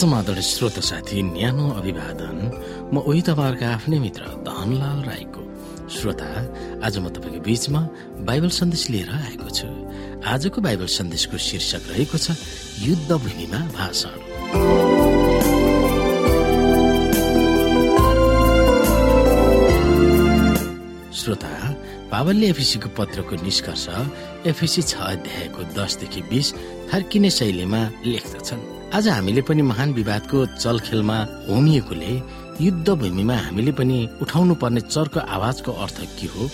समाधान श्रोत साथी न्यानो अभिवादन। म उही तपाईँहरूका आफ्नै मित्र धनलाल राईको। श्रोता आज म तपाईँको बीचमा बाइबल सन्देश लिएर आएको छु। आजको बाइबल सन्देशको शीर्षक रहेको छ युद्ध भूमिमा भाषण। श्रोता पावलले एफिसीको पत्रको निष्कर्ष एफिसी छ अध्यायको दसदेखि बिस फर्किने शैलीमा लेख्दछन्। आज हामीले पनि महान विवादको चलखेलमा होमिएकोले युद्ध भूमिमा हामीले पनि उठाउनु पर्ने चर्को आवाजको अर्थ के हो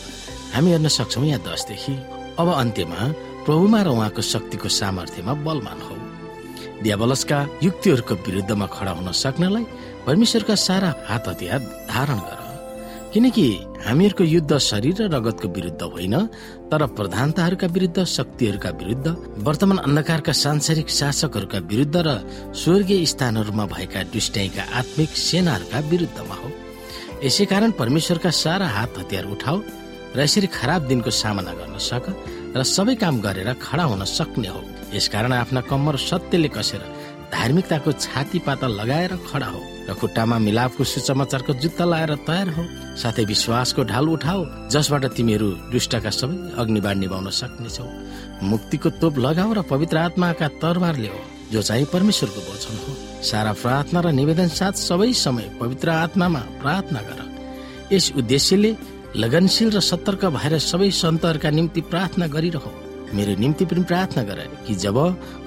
हामी हेर्न सक्छौ यहाँ दसदेखि। अब अन्त्यमा प्रभुमा र उहाँको शक्तिको सामर्थ्यमा बलमान हौ। दियावलसका युक्तिहरूको विरुद्धमा खडा हुन सक्नलाई परमेश्वरका सारा हात हतियार धारण गर। किनकि हामीहरूको युद्ध शरीर र रगतको विरुद्ध होइन तर प्रधानताहरूका विरुद्ध शक्तिहरूका विरुद्ध वर्तमान अन्धकारका सांसारिक शासकहरूका विरुद्ध र स्वर्गीय स्थानहरूमा भएका दुष्टाइका आत्मिक सेनाहरूका विरुद्धमा हो। यसै कारण परमेश्वरका सारा हात हतियार उठाओ र यसरी खराब दिनको सामना गर्न सक र सबै काम गरेर खडा हुन सक्ने हो। यसकारण आफ्ना कम्मर सत्यले कसेर धार्मिकताको छाती पाता लगाएर खडा हो। र खुट्टामा मिलापको सुसमाचारको जुत्ता लगाएर तयार हो। साथै विश्वासको ढाल उठाओ जसबाट तिमीहरू दुष्टका सबै अग्निबाण निभाउन सक्नेछौ। मुक्तिको तोप लगाओ र पवित्र आत्माका तरबार ल्याऊ जो चाहिँ परमेश्वरको वचन हो। सारा प्रार्थना र निवेदन साथ सबै समय पवित्र आत्मामा प्रार्थना गर। यस उद्देश्यले लगनशील र सतर्क भएर सबै सन्तहरूका निम्ति प्रार्थना गरिरह। मेरो निम्ति पनि प्रार्थना गर कि जब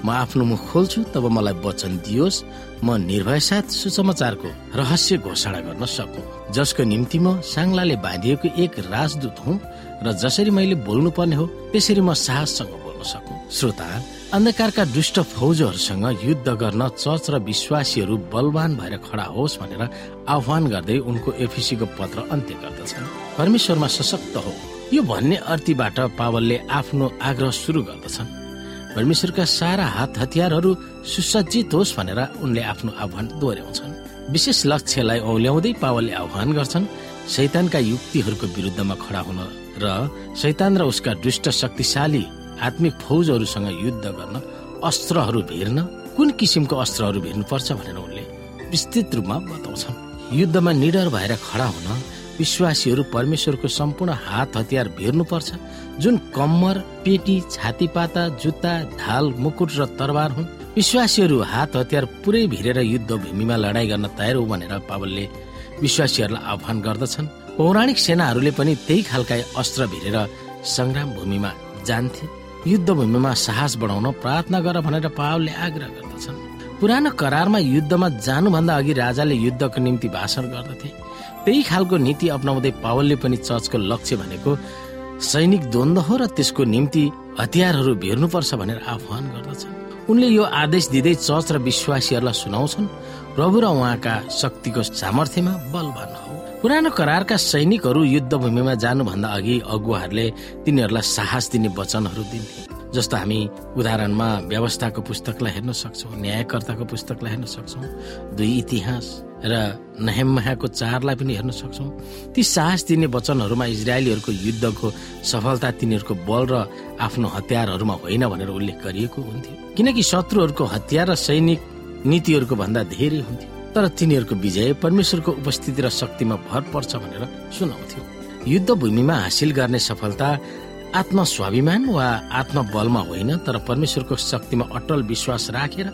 म आफ्नो मुख खोल्छु तब मलाई वचन दियोस्। म निर्भय साथ सुसमाचारको रहस्य घोषणा गर्न सकु। जसको निम्ति म साङ्लाले बाँधिएको एक राजदूत हुँ र जसरी मैले बोल्नु पर्ने हो त्यसरी म साहससँग बोल्न सकु। श्रोता अन्धकारका दुष्ट फौजहरूसँग युद्ध गर्न चर्च र विश्वासीहरू बलवान भएर खडा होस् भनेर आह्वान गर्दै उनको एफिसीको पत्र अन्त्य गर्दछन्। परमेश्वरमा सशक्त हो। यो भन्ने अर्थीबाट पावलले आफ्नो आग्रह सुरु गर्दछन्। परमेश्वरका सारा हात हतियारहरू सुसज्जित होस् भनेर उनले आफ्नो आह्वान दोहोऱ्याउँछन्। विशेष लक्ष्यलाई औल्याउँदै पावलले आह्वान गर्छन्। शैतानका युक्तिहरूको विरुद्धमा खडा हुन र शैतान र उसका दुष्ट शक्तिशाली आत्मिक फौजहरूसँग युद्ध गर्न अस्त्रहरू भेर्न कुन किसिमको अस्त्रहरू भेर्नुपर्छ भनेर उनले विस्तृत रूपमा बताउँछन्। युद्धमा निडर भएर खडा हुन विश्वासीहरू परमेश्वरको सम्पूर्ण हात हतियार भेर्नुपर्छ। जुन कम्मर पेटी छातीपाता जुत्ता ढाल मुकुट र तरबार हुन् विश्वासीहरू हात हतियार पुरै भिरेर युद्ध भूमिमा लडाई गर्न तयार हो भनेर पावलले विश्वासीहरूलाई आह्वान गर्दछन्। पौराणिक सेनाहरूले पनि त्यही खालका अस्त्र भिरेर संग्राम भूमिमा जान्थे। युद्ध भूमिमा साहस बढाउन प्रार्थना गर भनेर पावलले आग्रह गर्दछन्। पुरानो करारमा युद्धमा जानुभन्दा अघि राजाले युद्धको निम्ति भाषण गर्दथे। त्यही खालको नीति अप्नाउँदै पावलले पनि चर्चको लक्ष्य भनेको सैनिक द्वन्द हो र त्यसको निम्ति हतियारहरू भेर्नुपर्छ भनेर आह्वान गर्दछन्। उनले यो आदेश दिँदै चर्च र विश्वासीहरूलाई सुनाउँछन् प्रभु र उहाँका शक्तिको सामर्थ्यमा बलवान हो। पुरानो करारका सैनिकहरू युद्ध भूमिमा जानुभन्दा अघि अगुवाहरूले तिनीहरूलाई साहस दिने वचनहरू दिन्थे। जस्तो हामी उदाहरणमा व्यवस्थाको पुस्तकलाई हेर्न सक्छौँ न्यायकर्ताको पुस्तकलाई हेर्न सक्छौँ। दुई इतिहास। र नहेमहाको चारलाई पनि हेर्न सक्छौँ। ती साहस दिने वचनहरूमा इजरायलीहरूको युद्धको सफलता तिनीहरूको बल र आफ्नो हतियारहरूमा होइन भनेर उल्लेख गरिएको हुन्थ्यो। किनकि शत्रुहरूको हतियार र सैनिक नीतिहरूको भन्दा धेरै हुन्थ्यो। तर तिनीहरूको विजय परमेश्वरको उपस्थिति र शक्तिमा भर पर्छ भनेर सुनाउँथ्यो। युद्ध भूमिमा हासिल गर्ने सफलता आत्मस्वाभिमान वा आत्मबलमा होइन तर परमेश्वरको शक्तिमा अटल विश्वास राखेर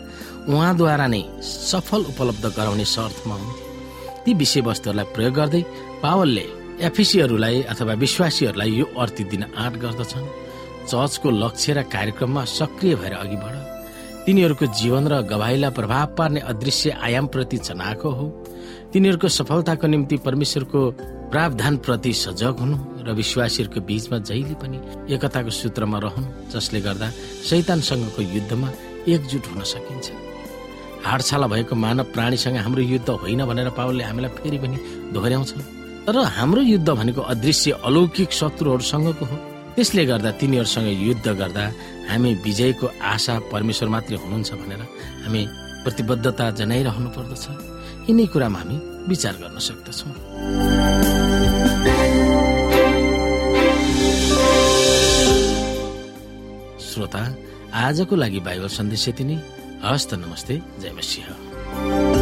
उहाँद्वारा नै सफल उपलब्ध गराउने शर्थमा हुन्थ्यो ती विषयवस्तुहरूलाई प्रयोग गर्दै पावलले एफिसीहरूलाई अथवा विश्वासीहरूलाई यो अर्थी दिन आँट गर्दछन्। चर्चको लक्ष्य र कार्यक्रममा सक्रिय भएर अघि बढ। तिनीहरूको जीवन र गवाईलाई प्रभाव पार्ने अदृश्य आयामप्रति चनाएको हो। तिनीहरूको सफलताको निम्ति परमेश्वरको प्रावधान प्रति सजग हुनु र विश्वासीहरूको बीचमा जहिले पनि एकताको सूत्रमा रहनु जसले गर्दा शैतानसँगको युद्धमा एकजुट हुन सकिन्छ। हाडछाला भएको मानव प्राणीसँग हाम्रो युद्ध होइन भनेर पावलले हामीलाई फेरि पनि दोहोऱ्याउँछन्। तर हाम्रो युद्ध भनेको अदृश्य अलौकिक शत्रुहरूसँगको हो। त्यसले गर्दा तिनीहरूसँग युद्ध गर्दा हामी विजयको आशा परमेश्वर मात्रै हुनुहुन्छ भनेर हामी प्रतिबद्धता जनाइरहनु पर्दछ। यिनै कुरामा हामी विचार गर्न सक्दछौँ। श्रोता आजको लागि बाइबल सन्देश यति नै। हस्त नमस्ते जय मसिंह।